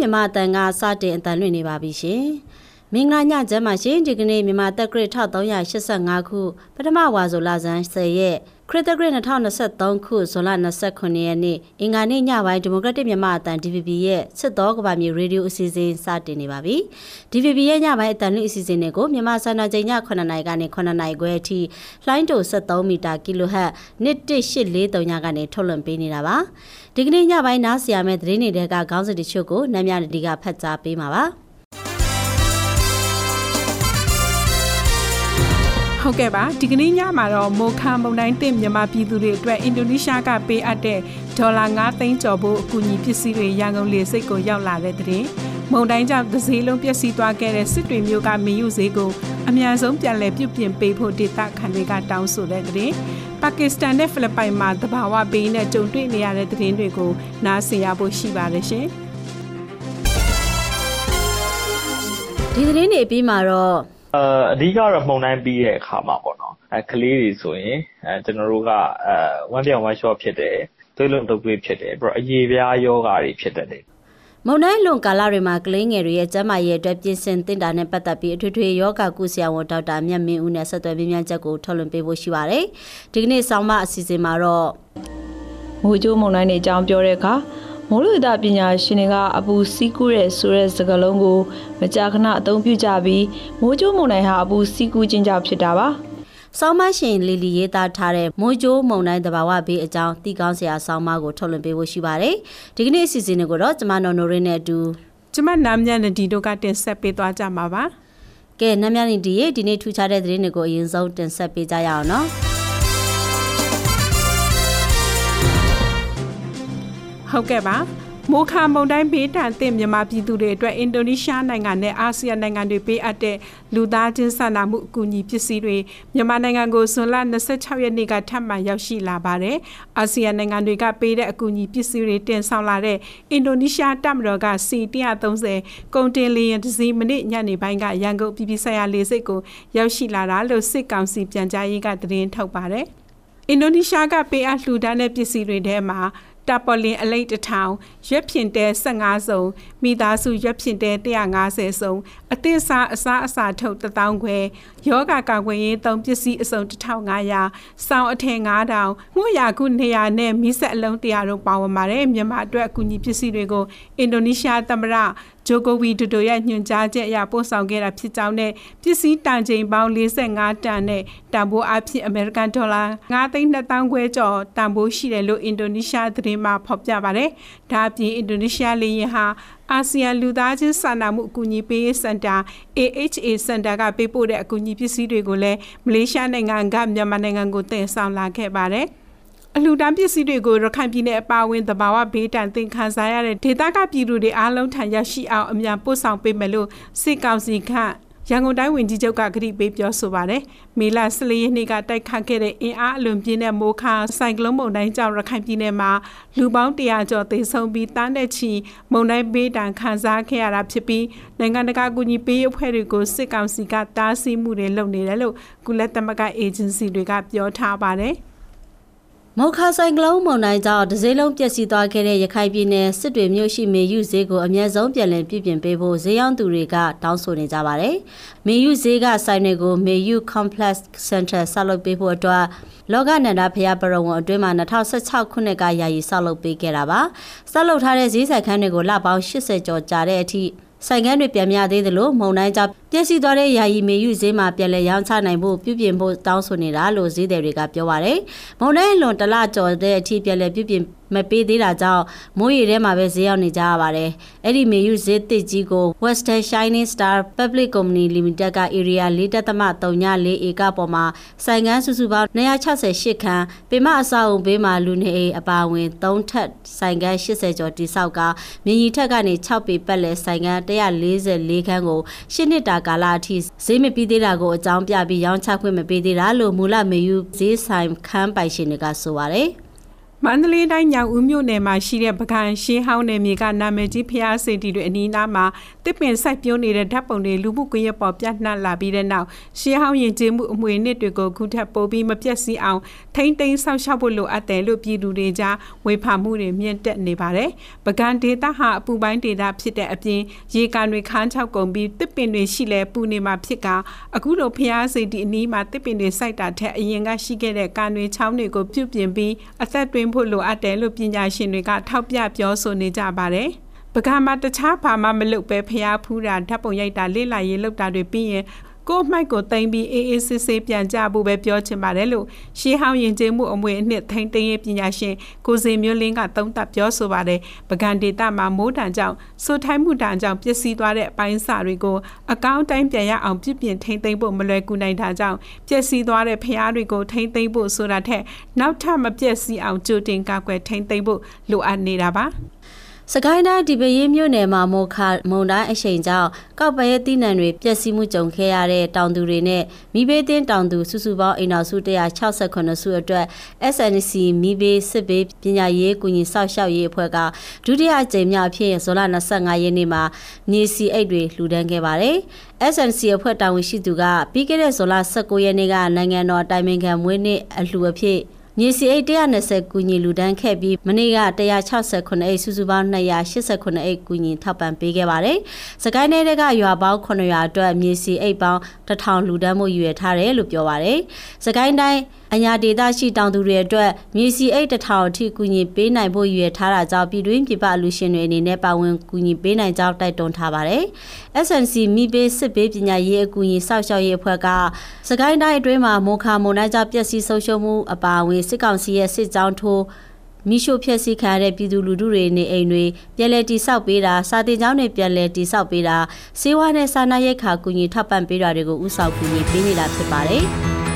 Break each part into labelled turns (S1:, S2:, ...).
S1: ဒီမိုကရက်တစ်မြန်မာအတန်ကစတင်အတန်လွှင့်နေပါပြီရှင် မင်္ဂလာညချမ်းပါရှင်ဒီကနေ့မြန်မာတက်ဂရစ်1385ခုပထမဝါဆိုလဆန်း10ရက်ခရစ်တဂရစ်2023ခုဇွန်လ29ရက်နေ့အင်္ဂါနေ့ညပိုင်းဒီမိုကရက်တစ်မြန်မာအတန် DVB ရဲ့စစ်တော်ကဘာမျိုးရေဒီယိုအစီအစဉ်စတင်နေပါပြီ DVB ရဲ့ညပိုင်းအတန်လွှင့်အစီအစဉ်တွေကိုမြန်မာစံတော်ချိန်ည9နာရီကနေ9နာရီခွဲအထိလှိုင်းတို73မီတာကီလိုဟတ်11843ညကနေထုတ်လွှင့်ပေးနေတာပါဒီကနေ့ညပိုင်းနားဆရာမဲ့သတင်းတွေကခေါင်းစဉ်တချို့ကိုနမ်းမြတီကဖတ်ကြားပေးမှာပါ
S2: ဟုတ်ကဲ့ပါဒီကနေ့ညမှာတော့မိုခါမုန်တိုင်းတင်မြန်မာပြည်သူတွေအတွက်အင်ဒိုနီးရှားကပေးအပ်တဲ့ဒေါ်လာ9သိန်းကျော်ဖို့အကူအညီပစ္စည်းတွေရန်ကုန်လေဆိပ်ကိုရောက်လာတဲ့တဲ့မုန်တိုင်းကြောင့်တစ်စည်းလုံးပျက်စီးသွားခဲ့တဲ့စစ်တွေမျိုးကမင်းယူဈေးကိုအများဆုံးပြန်လည်ပြုပြင်ပေးဖို့ဒေသခံတွေကတောင်းဆိုတဲ့တဲ့ပါကစ္စတန်နဲ့ဖိလစ်ပိုင်မှာတဘာဝဘေးနဲ့ကြုံတွေ့နေရတဲ့သတင်းတွေကိုနားဆင်ရဖို့ရှိပါတယ်ရှင်
S1: ဒီသတင်းတွေပြီးမှာတော့
S3: အအဓိကတော့မှုန်တိုင်းပြီးတဲ့အခါမှာပေါ့နော်အဲကလေးတွေဆိုရင်အဲကျွန်တော်တို့ကအဲဝမ်းပြောင်ဝမ်းလျှော့ဖြစ်တယ်သွေးလွန်တုပ်သွေးဖြစ်တယ်ပြီးတော့အရေပြားယောဂါတွေဖြစ်တယ်
S1: မုံတိုင်းလွန်ကာလတွေမှာကလေးငယ်တွေရဲ့ကျန်းမာရေးအတွက်ပြင်ဆင်သင့်တာနဲ့ပတ်သက်ပြီးအထွေထွေယောဂကုဆရာဝန်ဒေါက်တာမြတ်မင်းဦးနဲ့ဆက်သွယ်မြင်းချက်ကိုထုတ်လွှင့်ပေးဖို့ရှိပါတယ်။ဒီကနေ့ဆောင်းမအစီအစဉ်မှာတော့
S4: မိုးကြိုးမုံတိုင်းတွေအကြောင်းပြောတဲ့အခါ မိုးလေဝသပညာရှင်တွေကအပူစီးကူးတဲ့ဆိုတဲ့စကားလုံးကိုမကြာခဏအသုံးပြုကြပြီးမိုးကြိုးမုန်တိုင်းဟာအပူစီးကူးခြင်းကြောင့်ဖြစ်တာပါ။
S1: ဆောင်းမရှင်လီလီရေးသားထားတဲ့မိုးကြိုးမုန်တိုင်းတဘာဝဘေးအကြောင်းတီကောင်းစရာဆောင်းမကိုထုတ်လွှင့်ပေးဖို့ရှိပါတယ်။ဒီကနေ့အစီအစဉ်ကိုတော့ကျမနော်နိုရင်းနဲ့အတူ
S2: ကျမနာမ်ညန်ဒီတို့ကတင်ဆက်ပေးသွားကြမှာပါ။
S1: ကဲနမ်ညန်ဒီရဲ့ဒီနေ့ထူခြားတဲ့သတင်းတွေကိုအရင်ဆုံးတင်ဆက်ပေးကြရအောင်နော်။
S2: ဟုတ်ကဲ့ပါမိုခါမုန်တိုင်းဘေးတန်တဲ့မြန်မာပြည်သူတွေအတွက်အင်ဒိုနီးရှားနိုင်ငံနဲ့အာဆီယံနိုင်ငံတွေပေးအပ်တဲ့လူသားချင်းစာနာမှုအကူအညီပစ္စည်းတွေမြန်မာနိုင်ငံကိုဇွန်လ26ရက်နေ့ကထပ်မံရောက်ရှိလာပါတယ်။အာဆီယံနိုင်ငံတွေကပေးတဲ့အကူအညီပစ္စည်းတွေတင်ဆောင်လာတဲ့အင်ဒိုနီးရှားတပ်မတော်ကစီ130 ကုန်တင်လေယာဉ်တစ်စီးမိနစ်ညနေပိုင်းကရန်ကုန်ပြည်ပြည်ဆိုင်ရာလေဆိပ်ကိုရောက်ရှိလာတာလို့စစ်ကောင်စီပြန်ကြားရေးကသတင်းထုတ်ပါတယ်။အင်ဒိုနီးရှားကပေးအပ်လှူဒါန်းတဲ့ပစ္စည်းတွေထဲမှာ တာပေါ်လင်အလိတ်တထောင်ရွက်ဖြင်တဲ15စုံမိသားစုရွက်ဖြင်တဲ150စုံအသစ်စားအစားအစာထုတ်1000ခွဲယောဂကာကွယ်ရေးသုံးပစ္စည်းအစုံ1500စောင်းအထည်9000မှုရာခု200နဲ့မိဆက်အလုံး100တို့ပါဝင်ပါတယ်မြန်မာအတွက်အကူအညီပစ္စည်းတွေကိုအင်ဒိုနီးရှားသမ္မတဂျိုကိုဝီဒိုဒိုရဲ့ညွှန်ကြားချက်အရပို့ဆောင်ခဲ့တာဖြစ်ကြောင်းနဲ့ပစ္စည်းတန်ချိန်ပေါင်း45တန်နဲ့တန်ဖိုးအဖြစ်အမေရိကန်ဒေါ်လာ9သိန်း2000ခွဲကျော်တန်ဖိုးရှိတယ်လို့အင်ဒိုနီးရှားသတင်းမှဖော်ပြပါတယ်။ဒါအပြင်အင်ဒိုနီးရှားလေယာဉ်ဟာအာဆီယံလူသားချင်းစာနာမှုအကူအညီပေးရေးစင်တာ AHA စင်တာကပေးပို့တဲ့အကူအညီပစ္စည်းတွေကိုလည်းမလေးရှားနိုင်ငံကမြန်မာနိုင်ငံကိုတင်ဆောင်လာခဲ့ပါတယ်။ အလှူဒန်းပစ္စည်းတွေကိုရခိုင်ပြည်နယ်အပါအဝင်သဘာဝဘေးတန်သင်ခံစားရတဲ့ဒေသကပြည်သူတွေအားလုံးထံရရှိအောင်အမြန်ပို့ဆောင်ပေးမယ်လို့စစ်ကောင်စီခန့်ရန်ကုန်တိုင်းဝန်ကြီးချုပ်ကကြေပေးပြောဆိုပါတယ်။မေလ14ရက်နေ့ကတိုက်ခတ်ခဲ့တဲ့အင်အားအလွန်ပြင်းတဲ့မိုးခါဆိုင်ကလုန်းမုန်တိုင်းကြောင့်ရခိုင်ပြည်နယ်မှာလူပေါင်း100ကျော်သေဆုံးပြီးတန်းတဲ့ချီမုန်တိုင်းဘေးဒဏ်ခံစားခဲ့ရတာဖြစ်ပြီးနိုင်ငံတကာကူညီပေးအဖွဲ့တွေကိုစစ်ကောင်စီကတားဆီးမှုတွေလုပ်နေတယ်လို့ကုလသမဂ္ဂအေဂျင်စီတွေကပြောထားပါတယ်။
S1: မောက်ခါဆိုင်ကလုန်းမုန်တိုင်းကြောင့်ဒဇိလုံးပျက်စီးသွားခဲ့တဲ့ရခိုင်ပြည်နယ်စစ်တွေမြို့ရှိမေယူဈေးကိုအမြဲဆုံးပြန်လည်ပြည်ပြင်ပေးဖို့ဈေးရောင်းသူတွေကတောင်းဆိုနေကြပါတယ်။မေယူဈေးကဆိုင်တွေကိုမေယူ Complex Center ဆောက်လုပ်ပေးဖို့အတွက်လောကနန္ဒဖျားပရဝံအတွင်းမှာ2016ခုနှစ်ကယာယီဆောက်လုပ်ပေးခဲ့တာပါ။ဆောက်လုပ်ထားတဲ့ဈေးဆိုင်ခန်းတွေကိုလပေါင်း80ကျော်ကြာတဲ့အထိ ဆိုင်ကန်းတွေပြန်မြသေးသလိုမုံတိုင်းကြောင့်ပြည့်စည်သွားတဲ့ယာယီမေယူဈေးမှာပြန်လည်ရောင်းချနိုင်ဖို့ပြုပြင်ဖို့တောင်းဆိုနေတာလို့ဈေးသည်တွေကပြောပါရယ်မုံတိုင်းလွန်တလကျော်တဲ့အထိပြန်လည်ပြုပြင် မပေးသေးတာကြောင့်မိုးရေထဲမှာပဲဈေးရောက်နေကြရပါတယ်။အဲ့ဒီမေယူဈေးတစ်ကြီးကို Western Shining Star Public Company Limited က area 4.34ဧကပေါ်မှာဆိုင်ကန်းစုစုပေါင်း268ခန်းပေမအဆောက်အုံဘေးမှာလူနေအိမ်အပါအဝင်3ထပ်ဆိုင်ကန်း80ကျော်တိဆောက်ကမြင်းကြီးထက်ကနေ6ပေပတ်လဲဆိုင်ကန်း144ခန်းကိုရှစ်နှစ်တာကာလအထိဈေးမပြီးသေးတာကိုအကြောင်းပြပြီးရောင်းချခွင့်မပေးသေးတာလို့မူလမေယူဈေးဆိုင်ခန်းပိုင်ရှင်တွေကဆိုပါတယ်။
S2: မန္တလေးတိုင်းညောင်ဦးမြို့နယ်မှာရှိတဲ့ပကံရှင်းဟောင်းနယ်မြေကနာမည်ကြီးဖျားစင်တီတွေအနီးနားမှာတစ်ပင်စိုက်ပျိုးနေတဲ့ဓာတ်ပုံတွေလူမှုကွန်ရက်ပေါ်ပြန့်နှံ့လာပြီးတဲ့နောက်ရှင်းဟောင်းယဉ်ကျေးမှုအမွေအနှစ်တွေကိုခုထပ်ပိုးပြီးမပြတ်စီအောင်ထိမ့်သိမ်းဆောက်ရှောက်ဖို့လိုအပ်တယ်လို့ပြည်သူတွေကြားဝေဖန်မှုတွေမြင့်တက်နေပါတယ်။ပကံဒေတာဟာအပူပိုင်းဒေတာဖြစ်တဲ့အပြင်ရေကန်တွေခန်းချောက်ကုန်ပြီးတစ်ပင်တွေရှိလဲပူနေမှာဖြစ်ကအခုလိုဖျားစိတ်ဒီအနီးမှာတစ်ပင်တွေစိုက်တာထက်အရင်ကရှိခဲ့တဲ့ကန်တွေချောင်းတွေကိုပြုပြင်ပြီးအသက်တွင်းဖို့လိုအပ်တယ်လို့ပညာရှင်တွေကထောက်ပြပြောဆိုနေကြပါတယ်။ပကံမှာတခြားဘာမှမလုပ်ပဲဖျားဖူးတာဓာတ်ပုံရိုက်တာလေ့လာရေးလုပ်တာတွေပြီးရင် ကို့မိုက်ကိုတင်ပြီးအေးအေးဆေးဆေးပြန်ကြဖို့ပဲပြောချင်ပါတယ်လို့ရှေးဟောင်းရင်ကျေးမှုအမွေအနှစ်ထိန်းသိမ်းရေးပညာရှင်ကိုစင်မျိုးလင်းကသုံးသပ်ပြောဆိုပါတယ်ပကံဒေတာမှာမိုးတံကြောင့်စိုးထိုင်းမှုတံကြောင့်ပျက်စီးသွားတဲ့အပိုင်းစာတွေကိုအကောင့်တိုင်းပြန်ရအောင်ပြပြင်ထိန်းသိမ်းဖို့မလွယ်ကူနိုင်တာကြောင့်ပျက်စီးသွားတဲ့ဖျားတွေကိုထိန်းသိမ်းဖို့ဆိုတာထက်နောက်ထပ်မပျက်စီးအောင်ကြိုတင်ကာကွယ်ထိန်းသိမ်းဖို့လိုအပ်နေတာပါ
S1: စကိုင်းတိုင်းဒီပရေးမြို့နယ်မှာမော်ခမုံတိုင်းအချိန်ကြောင့်ကောက်ပရဲတိနံတွေပျက်စီးမှုကြုံခဲ့ရတဲ့တောင်သူတွေနဲ့မိဘေးတင်းတောင်သူစုစုပေါင်းအိမ်တော်စု168စုအတွက် SNC မိဘေးစစ်ဘေးပညာရေးကူညီစောင့်ရှောက်ရေးအဖွဲ့ကဒုတိယအကြိမ်မြောက်အဖြစ်ဇွန်လ25ရက်နေ့မှာမြေစီအိတ်တွေလှူဒန်းခဲ့ပါတယ်။ SNC အဖွဲ့တာဝန်ရှိသူကပြီးခဲ့တဲ့ဇွန်လ19ရက်နေ့ကနိုင်ငံတော်တိုင်ပင်ခံမွေးနေ့အလှူအဖြစ် မြေစီအိတ်120ကူညီလူဒန်းခဲ့ပြီးမနေ့က168အိတ်စုစုပေါင်း288အိတ်ကူညီထောက်ပံ့ပေးခဲ့ပါတယ်။စကိုင်းနယ်ကရွာပေါင်း900အတွက်မြေစီအိတ်ပေါင်း1000လူဒန်းမှုရွေထားတယ်လို့ပြောပါတယ်။စကိုင်းတိုင်း အညာဒေသရှိတောင်သူတွေအတွက်မြေစီအိတ်တထောင်အထိကူညီပေးနိုင်ဖို့ရည်ထားတာကြောင့်ပြည်တွင်းပြည်ပလူရှင်တွေအနေနဲ့ပါဝင်ကူညီပေးနိုင်ကြောင်းတိုက်တွန်းထားပါတယ်။ SNC မိဘေးစစ်ဘေးပညာရေးအကူအညီစောင့်ရှောက်ရေးအဖွဲ့ကစကိုင်းတိုင်းအတွင်းမှာမိုခါမွန်တိုင်းကြောင့်ပျက်စီးဆုံးရှုံးမှုအပါအဝင်စစ်ကောင်စီရဲ့စစ်ကြောင်းထိုးမိရှုဖျက်ဆီးခံရတဲ့ပြည်သူလူထုတွေနေအိမ်တွေပြည်လဲတိဆောက်ပေးတာစာတင်ကျောင်းတွေပြည်လဲတိဆောက်ပေးတာစေဝါနဲ့စာနာရိတ်ခါကူညီထောက်ပံ့ပေးတာတွေကိုဥဆောင်ကူညီပေးနေတာဖြစ်ပါတယ်။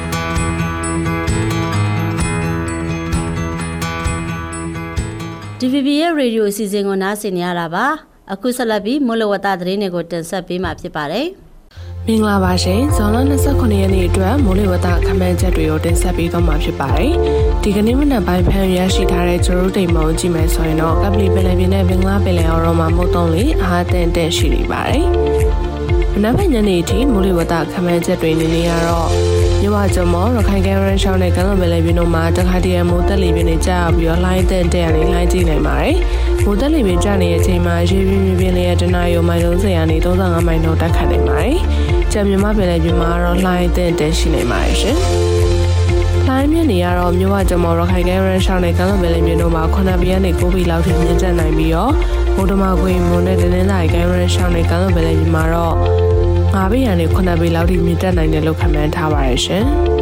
S1: DVB ရဲ့ရေဒီယိုအစီအစဉ်ကိုနားဆင်နေရတာပါအခုဆက်လက်ပြီးမွလဝတသတင်းတွေကိုတင်ဆက်ပေးမှာဖြစ်ပါတယ်
S5: မင်္ဂလာပါရှင်ဇွန်လ29ရက်နေ့အတွက်မိုးလေဝသခန့်မှန်းချက်တွေကိုတင်ဆက်ပေးသွားမှာဖြစ်ပါတယ်ဒီကနေ့မနက်ပိုင်းဖန်ရရှိထားတဲ့ဂျိုရိုတိမ်မုံကြည့်မယ်ဆိုရင်တော့ကပလီပင်လယ်ပြင်နဲ့ဘင်္ဂလားပင်လယ်အော်ရောမှာမုတ်တုံးလေးအားတန်တန်ရှိနေပါတယ်မနက်ဖြန်ညနေအထိမိုးလေဝသခန့်မှန်းချက်တွေနေနေရတော့မြ ဝကျမောရခိုင်ကဲရန်ရှောင်းနဲ့ကမ်းလွန်ပင်လယ်ပြင်တို့မှာတခါတည်းမိုးတက်လေပြင်းတွေကြာပြီးတော့လှိုင်းတဲ့တဲ့ရနေလှိုင်းကြည့်နိုင်ပါတယ်။မိုးတက်လေပြင်းကျနေတဲ့အချိန်မှာရေပြင်းပြင်းလေးရဲ့တနအယုံမိုင်လုံးစရာနေ35မိုင်တော့တက်ခတ်နိုင်ပါတယ်။ကြံမြမပင်လယ်ပြင်မှာတော့လှိုင်းတဲ့တဲ့ရှိနေပါတယ်ရှင်။လိုင်းမြင့်နေရတော့မြို့ဝကျမော်ရခိုင်ကဲရန်ရှောင်းနဲ့ကမ်းလွန်ပင်လယ်ပြင်တို့မှာ9ဘီကနေ9ဘီလောက်ထိမြင့်တက်နိုင်ပြီးတော့ဗုဒ္ဓမာခွေမွန်နဲ့တင်းတင်းလိုက်ကဲရန်ရှောင်းနဲ့ကမ်းလွန်ပင်လယ်ပြင်မှာတော့ 9ဘီကနေ9ဘီလောက်ထိမြင့်တက်နိုင်တယ်လို့ခန့်မှန်းထားပါတယ်ရှင်။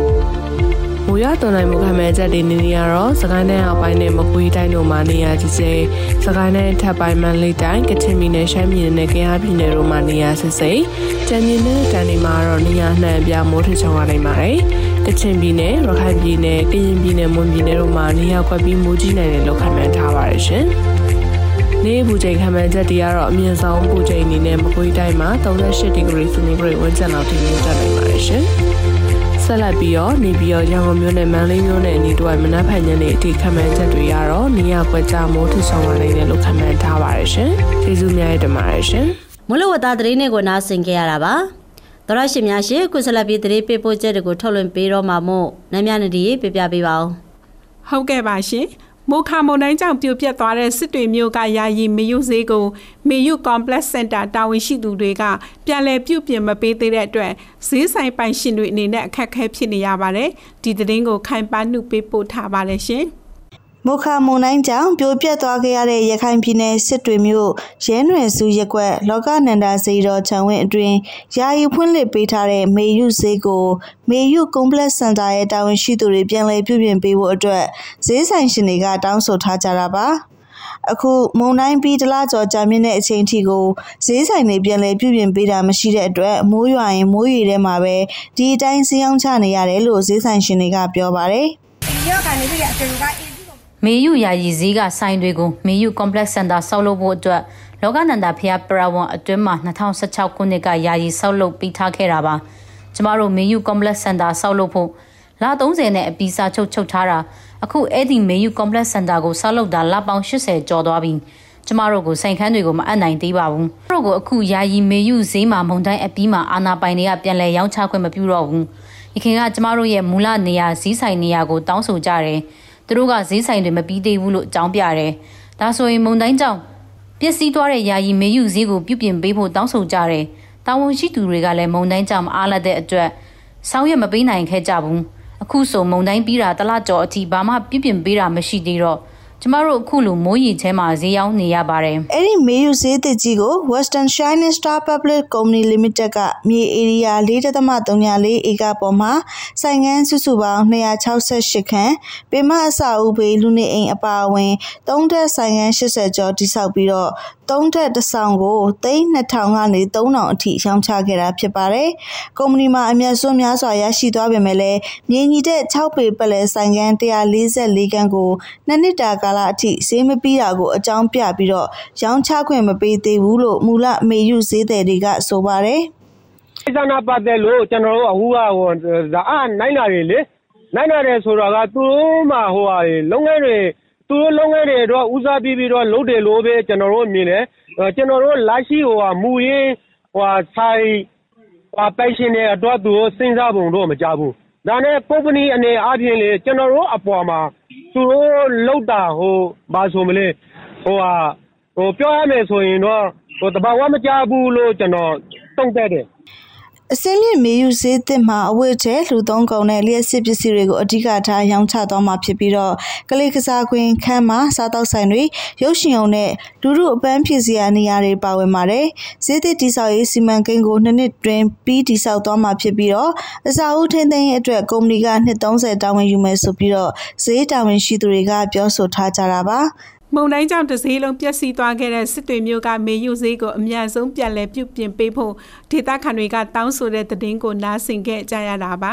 S5: ။မိုးရွာသွန်းနိုင်မှုခံမဲ့ချက်တွေနေနေရတော့စကိုင်းတိုင်းအောက်ပိုင်းနဲ့မကွေးတိုင်းတို့မှာနေရာကြီးစေးစကိုင်းတိုင်းထပ်ပိုင်းမန္တလေးတိုင်းကချင်ပြည်နယ်ရှမ်းပြည်နယ်နဲ့ကယားပြည်နယ်တို့မှာနေရာဆစ်စိတ်ကြံမြင့်တဲ့တန်တွေမှာတော့နေရာနှံ့ပြမိုးထချုံရနိုင်ပါတယ်။ကချင်ပြည်နယ်ရခိုင်ပြည်နယ်ကရင်ပြည်နယ်မွန်ပြည်နယ်တို့မှာနေရာကွက်ပြီးမိုးကြီးနိုင်တယ်လို့ခန့်မှန်းထားပါတယ်ရှင်။ နေပူချိန်ခံမှန်းချက်တွေကတော့အမြင့်ဆုံးပူချိန်အနေနဲ့မကွေးတိုင်းမှာ38ဒီဂရီစင်တီဂရိတ်ဝန်းကျင်လောက်ထိမြင့်တက်နိုင်ပါတယ်ရှင်။ဆက်လက်ပြီးတော့နေပြီးတော့ရန်ကုန်မြို့နယ်မန္တလေးမြို့နယ်အနီးတို့မနက်ဖြန်ညနေအထိခန့်မှန်းချက်တွေကတော့နေရကွက်ကြမိုးထဆောင်လာနိုင်တယ်လို့ခန့်မှန်းထားပါတယ်ရှင်။ကျေးဇူးများတင်ပါတယ်ရှင်။
S1: မလဝတာသတင်းတွေကိုနားဆင်ကြရတာပါ။သောရရှိများရှင်ကုဆက်လက်ပြီးသတင်းပေးပို့ချက်တွေကိုထုတ်လွှင့်ပေးတော့မှာမို့နမ်းမြနဒီပြပြပေးပါဦး။
S2: ဟုတ်ကဲ့ပါရှင်။ မိုခါမုန်တိုင်းကြောင့်ပြိုပျက်သွားတဲ့စစ်တွေမျိုးကယာယီမေယုဈေးကိုမေယု complex center တာဝန်ရှိသူတွေကပြန်လည်ပြုပြင်မပေးသေးတဲ့အတွက်ဈေးဆိုင်ပိုင်ရှင်တွေအနေနဲ့အခက်အခဲဖြစ်နေရပါတယ်ဒီသတင်းကိုခိုင်ပန်းနှုတ်ပေးပို့ထားပါတယ်ရှင်။
S6: မုခမုန်တိုင်းကြောင့်ပြိုပျက်သွားခဲ့ရတဲ့ရခိုင်ပြည်နယ်စစ်တွေမြို့ရဲနွယ်စုရက်ွက် လောကနန္ဒာစေတော်ခြံဝင်းအတွင်းယာယီဖွင့်လှစ်ပေးထားတဲ့မေယုဈေးကိုမေယုကွန်ပလက်စင်တာရဲ့တာဝန်ရှိသူတွေပြန်လည်ပြုပြင်ပေးဖို့အတွက်ဈေးဆိုင်ရှင်တွေကတောင်းဆိုထားကြတာပါအခုမုံတိုင်းပြီးတလားကျော်ကြာမြင့်တဲ့အချိန်ထိကိုဈေးဆိုင်တွေပြန်လည်ပြုပြင်ပေးတာမရှိတဲ့အတွက်မိုးရွာရင်မိုးရေထဲမှာပဲဒီအတိုင်းဈေးအောင်ချနေရတယ်လို့ဈေးဆိုင်ရှင်တွေကပြောပါတယ်။ဒီရောက်ကနေပြီးအ
S7: ကျဉ်းက မေယုယာယီဈေးကဆိုင်တွေကိုမေယု complex center ဆောက်လုပ်ဖို့အတွက်လောကနန္ဒဖျားပရဝွန်အတွင်းမှာ2016ခုနှစ်ကယာယီဆောက်လုပ်ပြီးထားခဲ့တာပါကျမတို့မေယု complex center ဆောက်လုပ်ဖို့လ30နဲ့အပီစာချုပ်ချုပ်ထားတာအခုအဲ့ဒီမေယု complex center ကိုဆောက်လုပ်တာလပေါင်း80ကျော်သွားပြီကျမတို့ကိုဆိုင်ခန်းတွေကိုမအပ်နိုင်သေးပါဘူး။တို့ကိုအခုယာယီမေယုဈေးမှာမုံတိုင်းအပီးမှာအာနာပိုင်တွေကပြန်လဲရောင်းချခွင့်မပြုတော့ဘူး။။ရခင်ကကျမတို့ရဲ့မူလနေရာဈေးဆိုင်နေရာကိုတောင်းဆိုကြတယ်။ သူတို့ကဈေးဆိုင်တွေမပြီးသေးဘူးလို့အကြောင်းပြတယ်။ဒါဆိုရင်မုံတိုင်းကြောင့်ပျက်စီးသွားတဲ့ယာယီမေယူဈေးကိုပြုပြင်ပေးဖို့တောင်းဆိုကြတယ်။တာဝန်ရှိသူတွေကလည်းမုံတိုင်းကြောင့်မအားလက်တဲ့အတွက်ဆောင်းရမပေးနိုင်ခဲ့ကြဘူး။အခုဆိုမုံတိုင်းပြီးတာတလကျော်အထိဘာမှပြုပြင်ပေးတာမရှိသေးတော့ ကျမတို့အခုလိုမိုးရီချဲမှာဈေးရောင်းနေရပါတယ်။
S6: အဲ့ဒီမေယူဈေးသစ်ကြီးကို Western Shining Star Public Company Limited ကမြေဧရိယာ4.34ဧကပေါ်မှာဆိုင်ငန်းစုစုပေါင်း268ခန်းပေမအစာအုပ်ဘေးလူနေအိမ်အပါအဝင်၃တက်ဆိုင်ငန်း80ကျော်တိစောက်ပြီးတော့သုံးထက်တစ်ဆောင်ကိုသိန်း2000ကနေ3000အထိရောင်းချခဲ့တာဖြစ်ပါတယ်။ကုမ္ပဏီမှာအမျက်စွန်းများစွာရရှိသွားပေမဲ့လည်းမြေညီတဲ့6ပေပလဲဆိုင်ကန်း144ခန်းကိုနှစ်နှစ်တာကာလအထိဈေးမပြီးတာကိုအကြောင်းပြပြီးတော့ရောင်းချခွင့်မပေးသေးဘူးလို့မူလမေယူဈေးသည်တွေကဆိုပါတယ်။
S8: ဒီစနာပတ်တယ်လို့ကျွန်တော်တို့အခုကဟိုဒါအနိုင်လာတယ်လေနိုင်လာတယ်ဆိုတာကသူတို့မှဟိုဟာလုံငယ်တွေသူတို့လုပ်ငန်းတွေတော့ဦးစားပေးပြီးတော့လုပ်တယ်လို့ပဲကျွန်တော်တို့မြင်တယ်။ကျွန်တော်တို့လက်ရှိမူရင်းဆိုင်ပိုင်ရှင်တွေအတွက်သူတို့စဉ်းစားပုံတော့မကြားဘူး။ ဒါနဲ့ ကုမ္ပဏီအနေအားဖြင့်လည်း ကျွန်တော်တို့အပေါ်မှာ သူတို့လုပ်တာ ဘာဆိုမလဲ ပြောရမယ်ဆိုရင်တော့ သဘာဝမကျဘူးလို့ ကျနော်သုံးသပ်တယ်
S6: အစင်းမြင့်မေယူဈေးသစ်မှာအဝတ်ထဲလူသုံးကုန်နဲ့လျှက်စစ်ပစ္စည်းတွေကိုအဓိကထားရောင်းချသွားမှာဖြစ်ပြီးတော့ကလေးကစားကွင်းခန်းမှာစားတောက်ဆိုင်တွေရုပ်ရှင်ုံနဲ့လူမှုအပန်းဖြေစရာနေရာတွေပါဝင်ပါတယ်။ဈေးသစ်တိဆောက်ရေးစီမံကိန်းကိုနှစ်နှစ်တွင်ပြီးတိဆောက်သွားမှာဖြစ်ပြီးတော့အစာအုပ်ထင်းသိမ်းအတွက်ကုမ္ပဏီကနှစ်30တာဝန်ယူမယ်ဆိုပြီးတော့ဈေးတာဝန်ရှိသူတွေကပြောဆိုထားကြတာပါ
S2: မုံတိုင်းကြောင့်တစည်းလုံးပျက်စီးသွားခဲ့တဲ့စစ်တွေမျိုးကမေယူဈေးကိုအများဆုံးပြန်လည်ပြုပြင်ပေးဖို့ဒေသခံတွေကတောင်းဆိုတဲ့သတင်းကိုနားဆင်ခဲ့ကြရတာပါ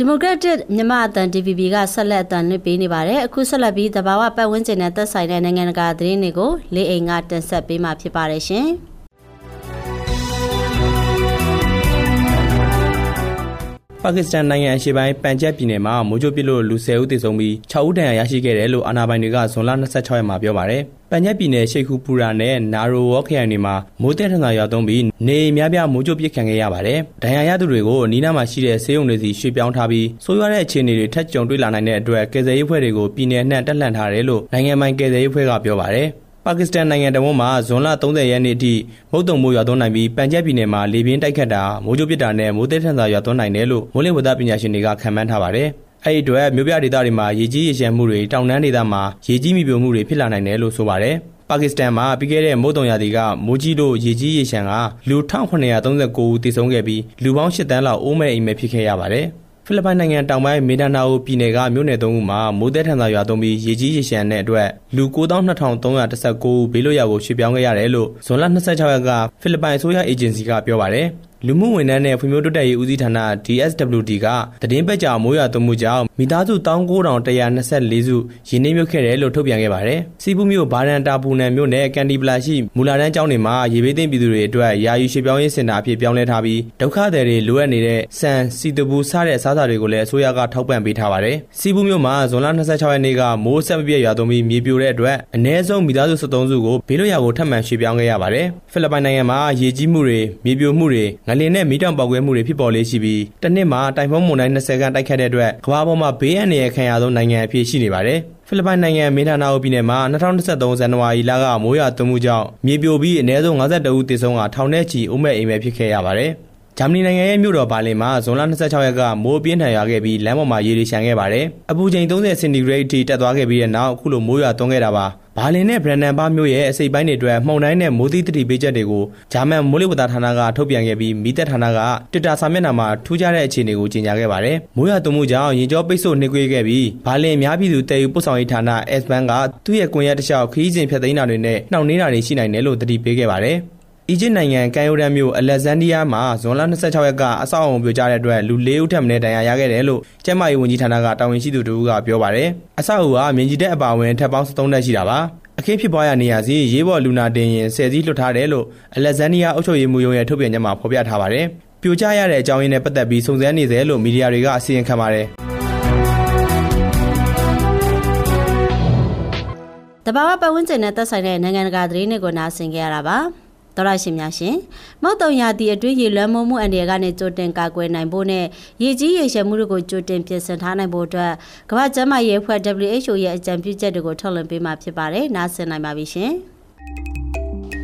S1: ဒီမိုကရက်တစ်မြန်မာအသံ DVB ကဆက်လက်အသံလွှင့်ပေးနေပါတယ်အခုဆက်လက်ပြီးတဘာဝပတ်ဝန်းကျင်နဲ့သက်ဆိုင်တဲ့နိုင်ငံတကာသတင်းတွေကိုလေးအိမ်ကတင်ဆက်ပေးမှာဖြစ်ပါတယ်ရှင်
S9: ပါကစ္စတန်နိုင်ငံအရှေ့ပိုင်းပန်ဂျပ်ပြည်နယ်မှာမိုးကြိုးပစ်လို့လူ10ဦးသေဆုံးပြီး6ဦးဒဏ်ရာရရှိခဲ့တယ်လို့အာဏာပိုင်တွေကဇွန်လ26ရက်မှာပြောပါတယ်။ ပန်ဂျပ်ပြည်နယ်ရှိတ်ခူပူရာနဲ့နာရိုဝေါခရိုင်တွေမှာမိုးတဲ့ထန်သာရွာသွန်းပြီးနေများပြားမိုးကြိုးပစ်ခံခဲ့ရပါတယ်။ဒဏ်ရာရသူတွေကိုအနီးနားမှာရှိတဲ့ဆေးရုံတွေစီရွှေ့ပြောင်းထားပြီးဆိုးရွားတဲ့အခြေအနေတွေထပ်ကြုံတွေ့လာနိုင်တဲ့အတွက်ကယ်ဆယ်ရေးဖွဲ့တွေကိုပြည်내နှံ့တက်လှန့်ထားတယ်လို့နိုင်ငံပိုင်ကယ်ဆယ်ရေးဖွဲ့ကပြောပါတယ်။ပါကစ္စတန်နိုင်ငံတဝန်းမှာဇွန်လ30ရက်နေ့အထိမုတ်တုံမိုးရွာသွန်းနိုင်ပြီးပန်ဂျပ်ပြည်နယ်မှာလေပြင်းတိုက်ခတ်တာမိုးကြိုးပစ်တာနဲ့မိုးသည်ထန်စွာရွာသွန်းနိုင်တယ်လို့မိုးလေဝသပညာရှင်တွေကခန့်မှန်းထားပါတယ်။ အဲ့ဒီအတွက်မြို့ပြဒေသတွေမှာရေကြီးရေရှမ်းမှုတွေတောင်တန်းဒေသမှာရေကြီးမိပြိုမှုတွေဖြစ်လာနိုင်တယ်လို့ဆိုပါတယ်။ပါကစ္စတန်မှာပြီးခဲ့တဲ့မိုးတုံရာသီကမိုးကြီးလို့ရေကြီးရေရှမ်းကလူ1939ဦးသေဆုံးခဲ့ပြီးလူပေါင်း8တန်းလောက်အိုးမဲ့အိမ်မဲ့ဖြစ်ခဲ့ရပါတယ်။ဖိလစ်ပိုင်နိုင်ငံတောင်ပိုင်းမေဒါနာအိုပြည်နယ်ကမြို့နယ်သုံးခုမှာမိုးသည်ထန်သာရွာသွန်းပြီးရေကြီးရေရှမ်းတဲ့အတွက်လူ92,319ဦးဘေးလွတ်ရာကိုရွှေ့ပြောင်းခဲ့ရတယ်လို့ဇွန်လ26ရက်ကဖိလစ်ပိုင်အစိုးရအေဂျင်စီကပြောပါတယ်။ လူမှုဝန်ထမ်းနဲ့ဖွံ့ဖြိုးတိုးတက်ရေးဦးစီးဌာန DSWD ကသတင်းပတ်ကြောင်မိုးရွာသွန်းမှုကြောင့်မိသားစု19124စုရင်းနှီးမြုပ်ခဲ့တယ်လို့ထုတ်ပြန်ခဲ့ပါတယ်။စီပူမြို့ဘာရန်တာပူနန်မြို့နယ်ကန်ဒီပလာရှိမူလာတန်းကျောင်းတွေမှာရေဘေးသိမ်းပြည်သူတွေအတွက်ယာယီရွှေ့ပြောင်းရေးစင်တာအဖြစ်ပြောင်းလဲထားပြီးဒုက္ခသည်တွေလိုအပ်နေတဲ့ဆန်စီတပူစတဲ့အစားအစာတွေကိုလည်းအစိုးရကထောက်ပံ့ပေးထားပါတယ်။စီပူမြို့မှာဇွန်လ26ရက်နေ့ကမိုးဆက်မပြည့်ရွာသွန်းပြီးမြေပြိုတဲ့အတွက်အ ਨੇ ဆုံးမိသားစု73စုကိုဘေးလွတ်ရာကိုထပ်မံရွှေ့ပြောင်းခဲ့ရပါတယ်။ဖိလစ်ပိုင်နိုင်ငံမှာရေကြီးမှုတွေမြေပြိုမှုတွေငလျင်နဲ့မီးတောင်ပေါက်ကွဲမှုတွေဖြစ်ပေါ်လေးရှိပြီးတစ်နှစ်မှာတိုင်ဖုန်းမုန်တိုင်း20ခန်းတိုက်ခတ်တဲ့အတွက်ကမ္ဘာပေါ်မှာဘေးအန္တရာယ်ခံရဆုံးနိုင်ငံအဖြစ်ရှိနေပါတယ်ဖိလစ်ပိုင်နိုင်ငံမင်းဌာနာအိုပြည်နယ်မှာ2023ဇန်နဝါရီလကမိုးရွာသွန်းမှုကြောင့်မြေပြိုပြီးအနည်းဆုံး52ဦးသေဆုံးကထောင်ထဲချီအုံးမဲ့အိမ်မဲ့ဖြစ်ခဲ့ရပါတယ်ဂျာမနီနိုင်ငံရဲ့မြို့တော်ဘာလင်မှာဇွန်လ26ရက်ကမိုးပြင်းထန်ရွာခဲ့ပြီးလမ်းပေါ်မှာရေတွေရှမ်းခဲ့ပါတယ်။အပူချိန်30စင်တီဂရိတ်အထိတက်သွားခဲ့ပြီးတဲ့နောက်အခုလိုမိုးရွာသွန်းခဲ့တာပါ။ ဘာလင်နဲ့ ဘရန်နန်ဘာမြို့ရဲ့ အစိပ်ပိုင်းတွေအတွက်မှုန်တိုင်းနဲ့ မိုးသီးတတိပေးချက်တွေကို ဂျာမန်မိုးလေဝသဌာနက ထုတ်ပြန်ခဲ့ပြီးမိသက်ဌာနကတစ်တာစာမျက်နှာမှာ ထူးခြားတဲ့အခြေအနေကို ကြေညာခဲ့ပါတယ်။မိုးရွာသွန်းမှုကြောင့်ရင်ကျောပိတ်ဆို့နှိကွေးခဲ့ပြီး ဘာလင်အများပြည်သူတည်ယူပို့ဆောင်ရေးဌာန S-Bank ကသူ့ရဲ့ကွန်ရက်တစ်လျှောက် ခရီးစဉ်ဖြတ်သိမ်းတာတွေနဲ့ နှောင့်နှေးတာတွေရှိနိုင်တယ်လို့ သတိပေးခဲ့ပါတယ်။ အီဂျစ်နိုင်ငံကန်ယိုဒန်မြို့အလက်ဇန်ဒီးယားမှာဇွန်လ26ရက်ကအဆောက်အုံပြိုကျတဲ့အတွက်လူ၄ဦးထပ်မံဒဏ်ရာရခဲ့တယ်လို့ကျန်းမာရေးဝန်ကြီးဌာနကတာဝန်ရှိသူတို့ကပြောပါတယ်။အဆောက်အအုံကမြင်းကြီးတက်အပါအဝင်ထပ်ပေါင်း73တက်ရှိတာပါ။အခင်းဖြစ်ပွားရာနေရာစီရေးဘော်လူနာတင်ရင်ဆယ်စည်းလွှတ်ထားတယ်လို့အလက်ဇန်ဒီးယားအုပ်ချုပ်ရေးမှူးရုံးရဲ့ထုတ်ပြန်ချက်မှာဖော်ပြထားပါတယ်။ပြိုကျရတဲ့အကြောင်းရင်းနဲ့ပတ်သက်ပြီးစုံစမ်းနေတယ်လို့မီဒီယာတွေကအစီရင်ခံပါတယ်။
S1: တဘာဝပတ်ဝန်းကျင်နဲ့သက်ဆိုင်တဲ့နိုင်ငံတကာသတင်းတွေကိုနားဆင်ကြရတာပါ တော်ရရှင်များရှင်မုတ်တုံရာသီအတွင်းရေလွှမ်းမိုးမှုအန္တရာယ်ကနေကြိုတင်ကာကွယ်နိုင်ဖို့နဲ့ရေကြီးရေရှည်မှုတို့ကိုကြိုတင်ပြင်ဆင်ထားနိုင်ဖို့အတွက်ကမ္ဘာ့ကျန်းမာရေးအဖွဲ့ WHO ရဲ့အကြံပြုချက်တွေကိုထုတ်လွှင့်ပေးမှာဖြစ်ပါတယ်နားဆင်နိုင်ပါပြီရှင်